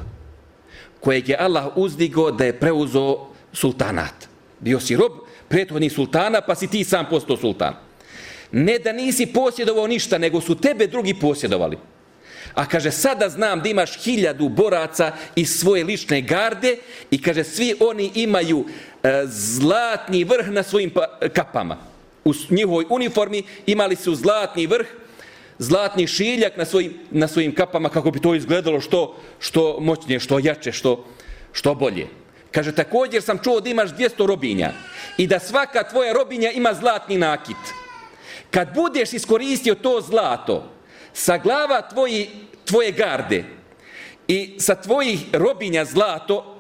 kojeg je Allah uzdigo da je preuzo sultanat. Bio si rob prethodnih sultana, pa si ti sam postao sultan. Ne da nisi posjedovao ništa, nego su tebe drugi posjedovali. A kaže, sada znam da imaš hiljadu boraca iz svoje lične garde i kaže, svi oni imaju e, zlatni vrh na svojim pa, kapama. U njihovoj uniformi imali su zlatni vrh, zlatni šiljak na svojim, na svojim kapama kako bi to izgledalo što, što moćnije, što jače, što, što bolje. Kaže, također sam čuo da imaš 200 robinja i da svaka tvoja robinja ima zlatni nakit. Kad budeš iskoristio to zlato, sa glava tvoji, tvoje garde i sa tvojih robinja zlato,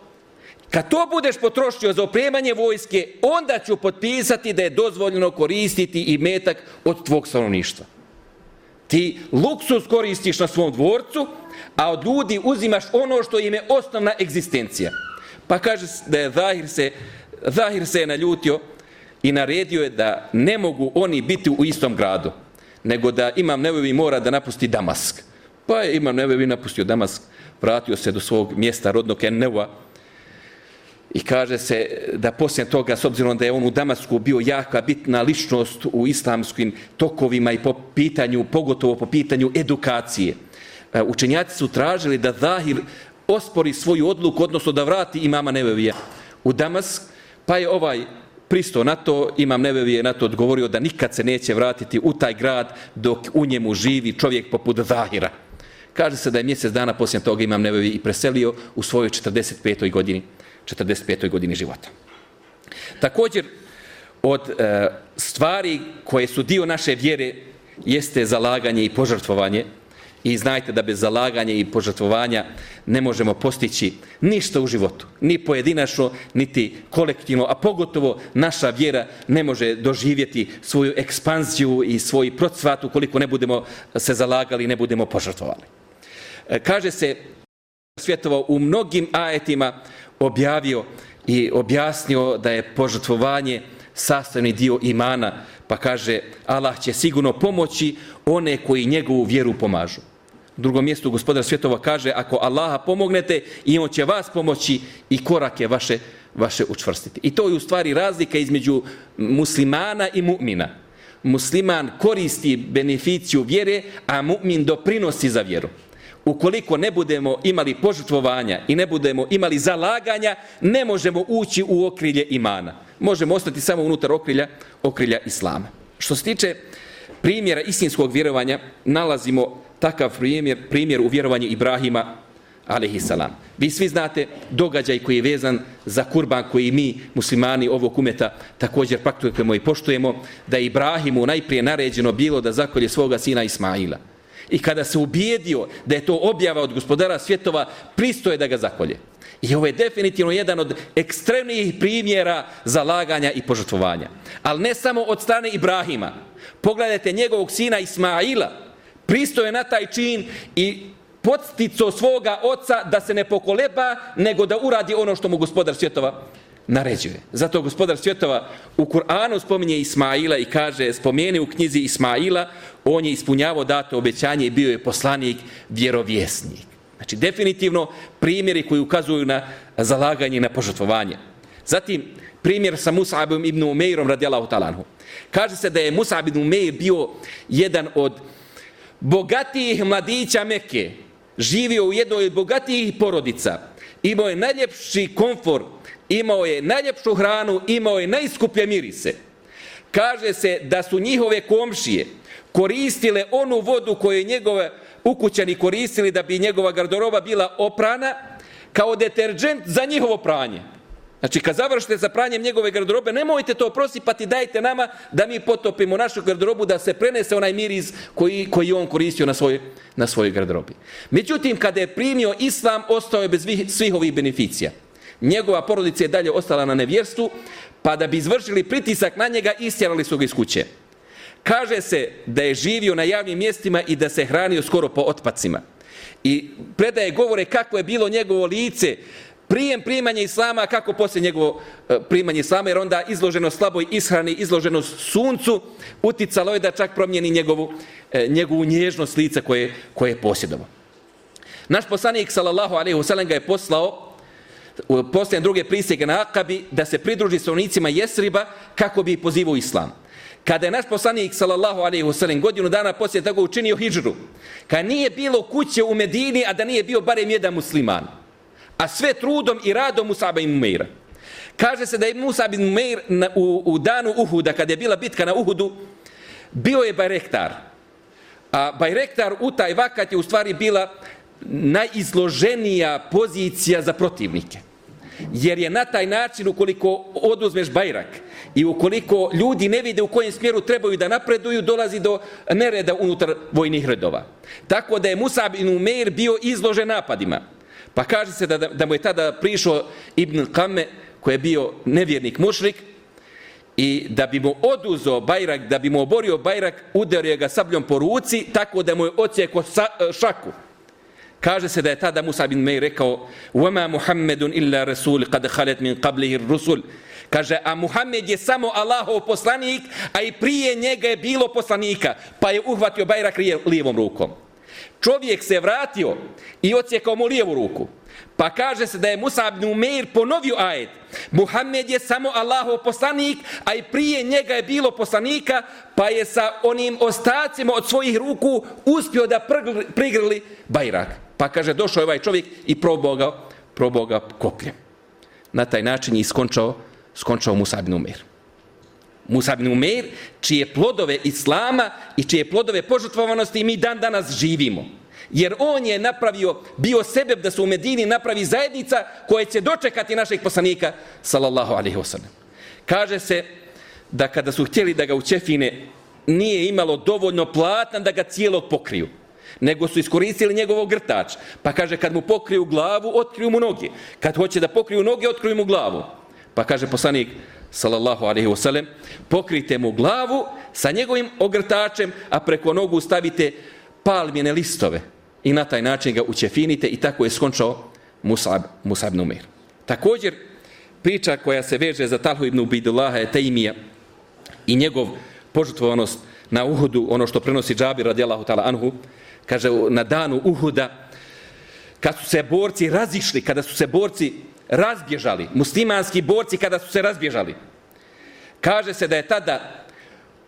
kad to budeš potrošio za opremanje vojske, onda ću potpisati da je dozvoljeno koristiti i metak od tvog stanovništva. Ti luksus koristiš na svom dvorcu, a od ljudi uzimaš ono što im je osnovna egzistencija. Pa kaže da je Zahir se, Zahir se je naljutio i naredio je da ne mogu oni biti u istom gradu, nego da Imam Nevevi mora da napusti Damask. Pa je Imam Nevevi napustio Damask, vratio se do svog mjesta rodnog Enneva i kaže se da poslije toga, s obzirom da je on u Damasku bio jaka bitna ličnost u islamskim tokovima i po pitanju, pogotovo po pitanju edukacije, e, učenjaci su tražili da Zahir ospori svoju odluku, odnosno da vrati imama Nevevija u Damask, pa je ovaj pristo na to, imam Nevevije na to odgovorio da nikad se neće vratiti u taj grad dok u njemu živi čovjek poput Zahira. Kaže se da je mjesec dana poslije toga imam Nevevi i preselio u svojoj 45. godini, 45. godini života. Također, od e, stvari koje su dio naše vjere jeste zalaganje i požrtvovanje, I znajte da bez zalaganja i požrtvovanja ne možemo postići ništa u životu. Ni pojedinačno, niti kolektivno, a pogotovo naša vjera ne može doživjeti svoju ekspanziju i svoj procvat ukoliko ne budemo se zalagali i ne budemo požrtvovali. E, kaže se svjetova u mnogim ajetima objavio i objasnio da je požrtvovanje sastavni dio imana, pa kaže Allah će sigurno pomoći one koji njegovu vjeru pomažu drugom mjestu gospodar svjetova kaže ako Allaha pomognete i on će vas pomoći i korake vaše vaše učvrstiti. I to je u stvari razlika između muslimana i mu'mina. Musliman koristi beneficiju vjere, a mu'min doprinosi za vjeru. Ukoliko ne budemo imali požrtvovanja i ne budemo imali zalaganja, ne možemo ući u okrilje imana. Možemo ostati samo unutar okrilja, okrilja islama. Što se tiče primjera istinskog vjerovanja, nalazimo takav primjer, primjer u vjerovanju Ibrahima, alaihissalam. Vi svi znate događaj koji je vezan za kurban koji mi, muslimani ovog umeta, također praktujemo i poštujemo, da je Ibrahimu najprije naređeno bilo da zakolje svoga sina Ismaila. I kada se ubijedio da je to objava od gospodara svjetova, pristoje da ga zakolje. I ovo je definitivno jedan od ekstremnijih primjera zalaganja i požrtvovanja. Ali ne samo od strane Ibrahima. Pogledajte njegovog sina Ismaila, pristoje na taj čin i podstico svoga oca da se ne pokoleba, nego da uradi ono što mu gospodar svjetova naređuje. Zato gospodar svjetova u Kur'anu spominje Ismaila i kaže, spomeni u knjizi Ismaila, on je ispunjavao dato obećanje i bio je poslanik vjerovjesnik. Znači, definitivno primjeri koji ukazuju na zalaganje i na požrtvovanje. Zatim, primjer sa Musabom ibn Umeirom radijalahu talanhu. Kaže se da je Musab ibn Umeir bio jedan od bogatijih mladića Mekke, živio u jednoj od bogatijih porodica, imao je najljepši komfor, imao je najljepšu hranu, imao je najskuplje mirise. Kaže se da su njihove komšije koristile onu vodu koju je njegove ukućani koristili da bi njegova garderoba bila oprana kao deterđent za njihovo pranje. Znači, kad završite sa pranjem njegove garderobe, nemojte to prosipati, dajte nama da mi potopimo našu garderobu, da se prenese onaj miris koji, koji on koristio na svoj, na svojoj garderobi. Međutim, kada je primio islam, ostao je bez svih ovih beneficija. Njegova porodica je dalje ostala na nevjerstvu, pa da bi izvršili pritisak na njega, istjerali su ga iz kuće. Kaže se da je živio na javnim mjestima i da se hranio skoro po otpacima. I predaje govore kako je bilo njegovo lice, prijem primanja islama, kako poslije njegovo e, primanje islama, jer onda izloženo slaboj ishrani, izloženo suncu, uticalo je da čak promijeni njegovu, e, njegovu nježnost lica koje, koje je posjedovo. Naš poslanik, sallallahu alaihi wasallam, ga je poslao u druge prisjege na Akabi da se pridruži stanovnicima Jesriba kako bi pozivao islam. kada je naš poslanik sallallahu alejhi ve sellem godinu dana poslije toga učinio hidžru, kad nije bilo kuće u Medini, a da nije bio barem jedan musliman, a sve trudom i radom Musaba ibn Mumeira. Kaže se da je Musa ibn Umeir u, u danu Uhuda, kada je bila bitka na Uhudu, bio je bajrektar. A bajrektar u taj vakat je u stvari bila najizloženija pozicija za protivnike. Jer je na taj način, ukoliko oduzmeš bajrak i ukoliko ljudi ne vide u kojem smjeru trebaju da napreduju, dolazi do nereda unutar vojnih redova. Tako da je Musa ibn Umeir bio izložen napadima. Pa kaže se da, da mu je tada prišao Ibn Kame, koji je bio nevjernik mušrik, i da bi mu oduzo bajrak, da bi mu oborio bajrak, udario ga sabljom po ruci, tako da mu je ocijeko šaku. Kaže se da je tada Musa bin Mej rekao وَمَا مُحَمَّدٌ إِلَّا رَسُولِ قَدْ خَلَتْ مِنْ قَبْلِهِ الرُّسُلِ Kaže, a Muhammed je samo Allahov poslanik, a i prije njega je bilo poslanika, pa je uhvatio bajrak lijevom rukom. Čovjek se vratio i ocijekao mu lijevu ruku. Pa kaže se da je Musa ibn Umeir ponovio ajet. Muhammed je samo Allahov poslanik, a i prije njega je bilo poslanika, pa je sa onim ostacima od svojih ruku uspio da prigrli bajrak. Pa kaže, došao je ovaj čovjek i probao ga, probao ga kopljem. Na taj način je iskončao, skončao Musa ibn Umeir. Musa ibn Umeir, čije plodove Islama i čije plodove požutvovanosti mi dan danas živimo. Jer on je napravio, bio sebeb da se u Medini napravi zajednica koja će dočekati našeg poslanika, sallallahu alaihi wasallam. Kaže se da kada su htjeli da ga učefine, nije imalo dovoljno platna da ga cijelog pokriju nego su iskoristili njegovog grtač. Pa kaže, kad mu pokriju glavu, otkriju mu noge. Kad hoće da pokriju noge, otkriju mu glavu. Pa kaže poslanik, sallallahu alaihi wasallam, pokrijte mu glavu sa njegovim ogrtačem, a preko nogu stavite palmjene listove i na taj način ga učefinite i tako je skončao Musab, Musab Numir. Također, priča koja se veže za Talhu ibn Ubidullaha je Tejmija i njegov požutvovanost na Uhudu, ono što prenosi Džabir radijallahu ta'ala anhu, kaže na danu Uhuda, kad su se borci razišli, kada su se borci razbježali, muslimanski borci kada su se razbježali, kaže se da je tada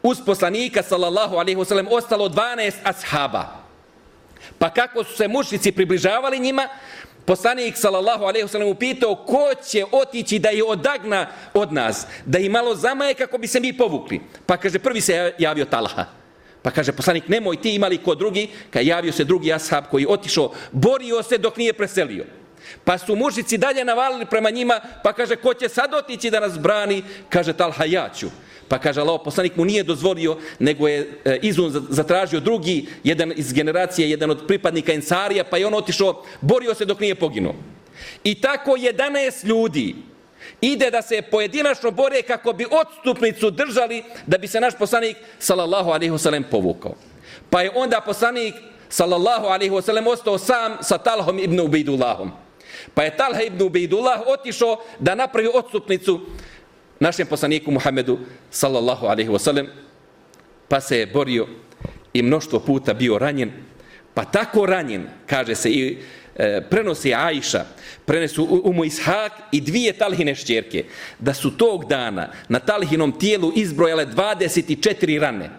uz poslanika sallallahu alaihi wasallam ostalo 12 ashaba. Pa kako su se mušnici približavali njima, poslanik sallallahu alaihi wasallam upitao ko će otići da je odagna od nas, da je malo zamaje kako bi se mi povukli. Pa kaže, prvi se javio Talaha. Pa kaže, poslanik, nemoj ti imali ko drugi, kad javio se drugi ashab koji otišao, borio se dok nije preselio. Pa su mužici dalje navalili prema njima, pa kaže, ko će sad otići da nas brani? Kaže, Talha, ja ću. Pa kaže, Allah, poslanik mu nije dozvolio, nego je e, izun zatražio drugi, jedan iz generacije, jedan od pripadnika Ensarija, pa je on otišao, borio se dok nije poginuo. I tako 11 ljudi ide da se pojedinačno bore kako bi odstupnicu držali da bi se naš poslanik, sallallahu alaihi wasalam, povukao. Pa je onda poslanik, sallallahu alaihi wasalam, ostao sam sa Talhom ibn Ubidullahom. Pa je Talha ibn Ubejdullah otišao da napravi odstupnicu našem poslaniku Muhammedu sallallahu alaihi wasallam pa se je borio i mnoštvo puta bio ranjen pa tako ranjen kaže se i e, prenosi Ajša prenesu Umu Ishak i dvije talhine šćerke da su tog dana na talhinom tijelu izbrojale 24 rane.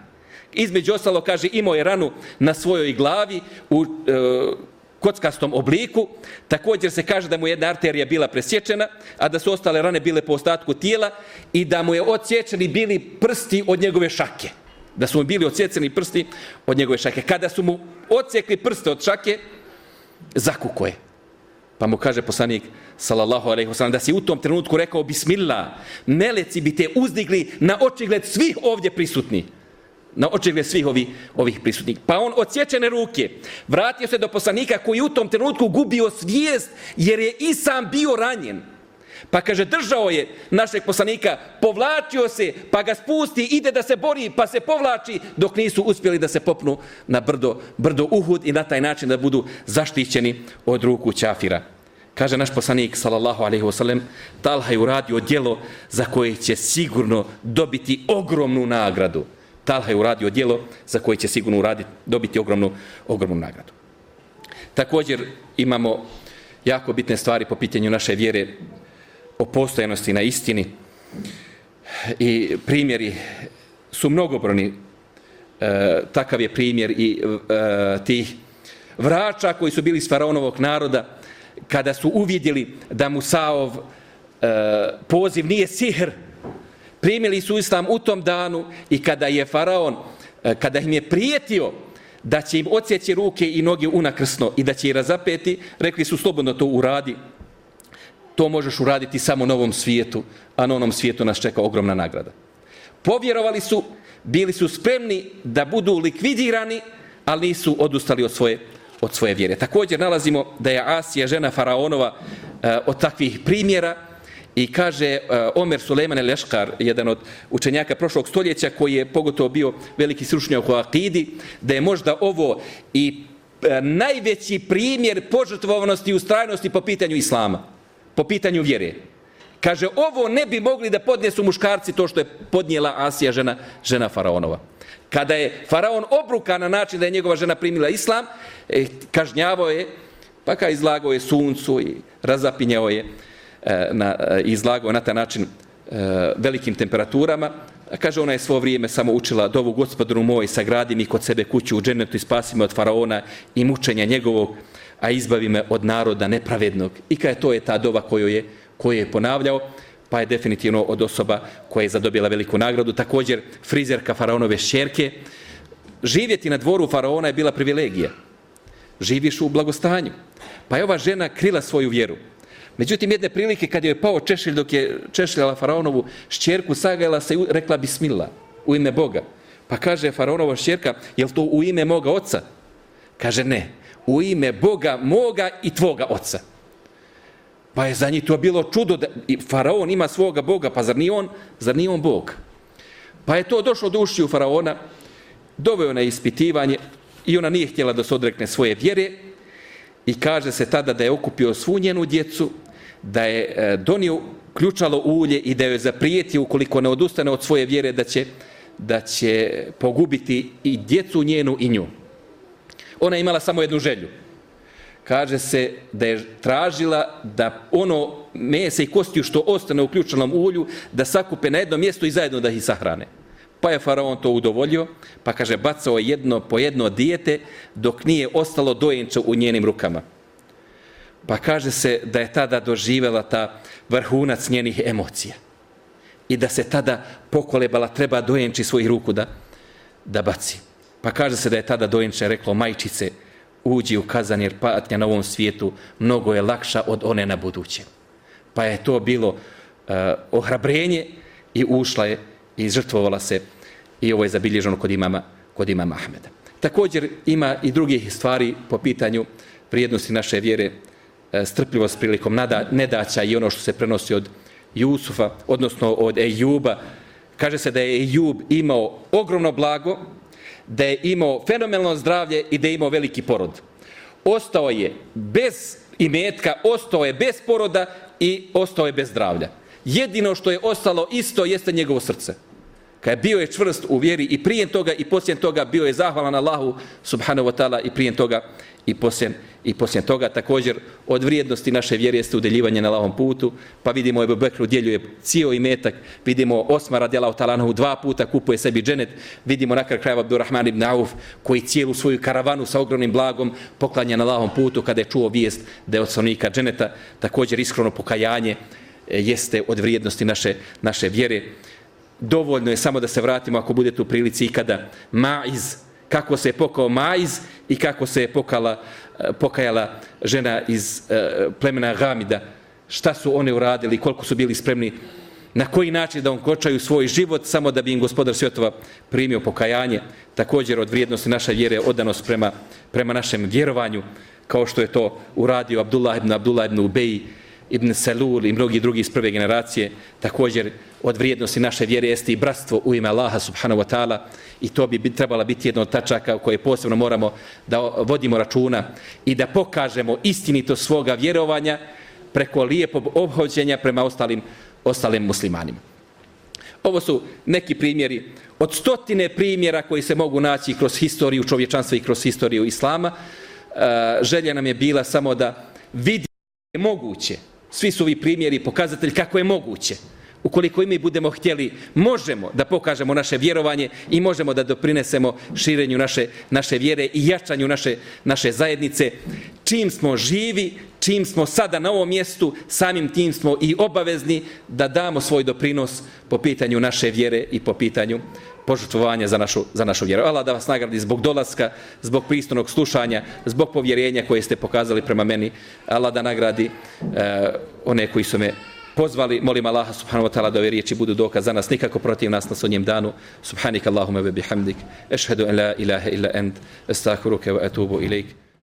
Između ostalo kaže imao je ranu na svojoj glavi u e, kockastom obliku. Također se kaže da mu jedna arterija bila presječena, a da su ostale rane bile po ostatku tijela i da mu je odsječeni bili prsti od njegove šake. Da su mu bili odsječeni prsti od njegove šake. Kada su mu odsjekli prste od šake, zakuko je. Pa mu kaže poslanik, sallallahu alaihi wasallam, da si u tom trenutku rekao, bismillah, meleci bi te uzdigli na očigled svih ovdje prisutnih na očigled svih ovih, ovih prisutnih. Pa on odsječene ruke vratio se do poslanika koji u tom trenutku gubio svijest jer je i sam bio ranjen. Pa kaže, držao je našeg poslanika, povlačio se, pa ga spusti, ide da se bori, pa se povlači, dok nisu uspjeli da se popnu na brdo, brdo Uhud i na taj način da budu zaštićeni od ruku Ćafira. Kaže naš poslanik, sallallahu alaihi wasallam, Talha je uradio djelo za koje će sigurno dobiti ogromnu nagradu. Talha je uradio dijelo za koje će sigurno uraditi, dobiti ogromnu, ogromnu nagradu. Također imamo jako bitne stvari po pitanju naše vjere o postojanosti na istini i primjeri su mnogobroni. E, takav je primjer i e, tih vrača koji su bili iz faraonovog naroda, kada su uvidjeli da Musaov e, poziv nije sihr, primili su islam u tom danu i kada je faraon, e, kada im je prijetio da će im odsjeći ruke i noge unakrsno i da će ih razapeti, rekli su slobodno to uradi. To možeš uraditi samo na ovom svijetu, a na onom svijetu nas čeka ogromna nagrada. Povjerovali su, bili su spremni da budu likvidirani, ali nisu odustali od svoje, od svoje vjere. Također nalazimo da je Asija, žena Faraonova, e, od takvih primjera, I kaže uh, Omer Suleiman Leškar, jedan od učenjaka prošlog stoljeća, koji je pogotovo bio veliki sručnjak u Akidi, da je možda ovo i e, najveći primjer požrtvovanosti i ustrajnosti po pitanju Islama, po pitanju vjere. Kaže, ovo ne bi mogli da podnesu muškarci to što je podnijela Asija, žena, žena Faraonova. Kada je Faraon obruka na način da je njegova žena primila Islam, eh, kažnjavao je, pa kao izlagao je suncu i razapinjao je E, na, e, izlagao na taj način e, velikim temperaturama. Kaže, ona je svo vrijeme samo učila dovu gospodinu moj, sagradi mi kod sebe kuću u dženetu i spasi me od faraona i mučenja njegovog, a izbavi me od naroda nepravednog. I kada je to je ta dova koju je, koju je ponavljao, pa je definitivno od osoba koja je zadobila veliku nagradu. Također, frizerka faraonove šerke. Živjeti na dvoru faraona je bila privilegija. Živiš u blagostanju. Pa je ova žena krila svoju vjeru. Međutim, jedne prilike kad je pao češilj dok je češljala faraonovu šćerku, sagajala se i rekla bismillah u ime Boga. Pa kaže faraonova šćerka, je to u ime moga oca? Kaže ne, u ime Boga moga i tvoga oca. Pa je za njih to bilo čudo da faraon ima svoga Boga, pa zar nije on, zar nije on Bog? Pa je to došlo do ušiju faraona, doveo na ispitivanje i ona nije htjela da se odrekne svoje vjere i kaže se tada da je okupio svu njenu djecu da je e, donio ključalo ulje i da je zaprijetio ukoliko ne odustane od svoje vjere da će, da će pogubiti i djecu njenu i nju. Ona je imala samo jednu želju. Kaže se da je tražila da ono mese i kostiju što ostane u ključalnom ulju da sakupe na jedno mjesto i zajedno da ih sahrane. Pa je faraon to udovoljio, pa kaže bacao jedno po jedno dijete dok nije ostalo dojenče u njenim rukama. Pa kaže se da je tada doživela ta vrhunac njenih emocija. I da se tada pokolebala, treba dojenči svojih ruku da, da baci. Pa kaže se da je tada dojenče reklo, majčice, uđi u kazan jer patnja na ovom svijetu mnogo je lakša od one na budućem. Pa je to bilo uh, ohrabrenje i ušla je i žrtvovala se i ovo je zabilježeno kod imama, kod imama Ahmeda. Također ima i drugih stvari po pitanju vrijednosti naše vjere, E, strpljivost prilikom nada, nedaća i ono što se prenosi od Jusufa, odnosno od Ejuba. Kaže se da je Ejub imao ogromno blago, da je imao fenomenalno zdravlje i da je imao veliki porod. Ostao je bez imetka, ostao je bez poroda i ostao je bez zdravlja. Jedino što je ostalo isto jeste njegovo srce. Kad je bio je čvrst u vjeri i prije toga i poslije toga bio je zahvalan Allahu subhanahu wa ta'ala i prije toga i poslije, i poslije toga također od vrijednosti naše vjere jeste udeljivanje na lavom putu, pa vidimo Ebu Bekru djeljuje cijel imetak, vidimo Osmara radijala u dva puta kupuje sebi dženet, vidimo nakar krajeva Abdurrahman ibn Auf koji cijelu svoju karavanu sa ogromnim blagom poklanja na lavom putu kada je čuo vijest da je od sonika dženeta, također iskreno pokajanje e, jeste od vrijednosti naše, naše vjere. Dovoljno je samo da se vratimo ako budete u prilici ikada. Maiz, kako se je pokao Maiz i kako se je pokala, Eh, pokajala žena iz eh, plemena Gamida. Šta su one uradili, koliko su bili spremni, na koji način da onkočaju svoj život samo da bi im gospodar svjetova primio pokajanje. Također od vrijednosti naša vjere odanost prema, prema našem vjerovanju, kao što je to uradio Abdullah ibn Abdullah ibn Ubeji, ibn Salul i mnogi drugi iz prve generacije, također od vrijednosti naše vjere jeste i bratstvo u ime Allaha subhanahu wa ta'ala i to bi trebala biti jedna od tačaka u kojoj posebno moramo da vodimo računa i da pokažemo istinito svoga vjerovanja preko lijepog obhođenja prema ostalim, ostalim muslimanima. Ovo su neki primjeri od stotine primjera koji se mogu naći kroz historiju čovječanstva i kroz historiju islama. E, želja nam je bila samo da vidi moguće svi su ovi primjeri pokazatelj kako je moguće ukoliko i mi budemo htjeli, možemo da pokažemo naše vjerovanje i možemo da doprinesemo širenju naše, naše vjere i jačanju naše, naše zajednice. Čim smo živi, čim smo sada na ovom mjestu, samim tim smo i obavezni da damo svoj doprinos po pitanju naše vjere i po pitanju požutvovanja za našu, za našu vjeru. Allah da vas nagradi zbog dolaska, zbog pristunog slušanja, zbog povjerenja koje ste pokazali prema meni. Allah da nagradi uh, one koji su me pozvali, molim Allaha subhanahu wa ta'ala da ove riječi budu dokaz za nas, nikako protiv nas na sunjem danu. Subhanik Allahumma ve bihamdik, ešhedu en la ilaha illa ent, estakuruke wa etubu ilaik.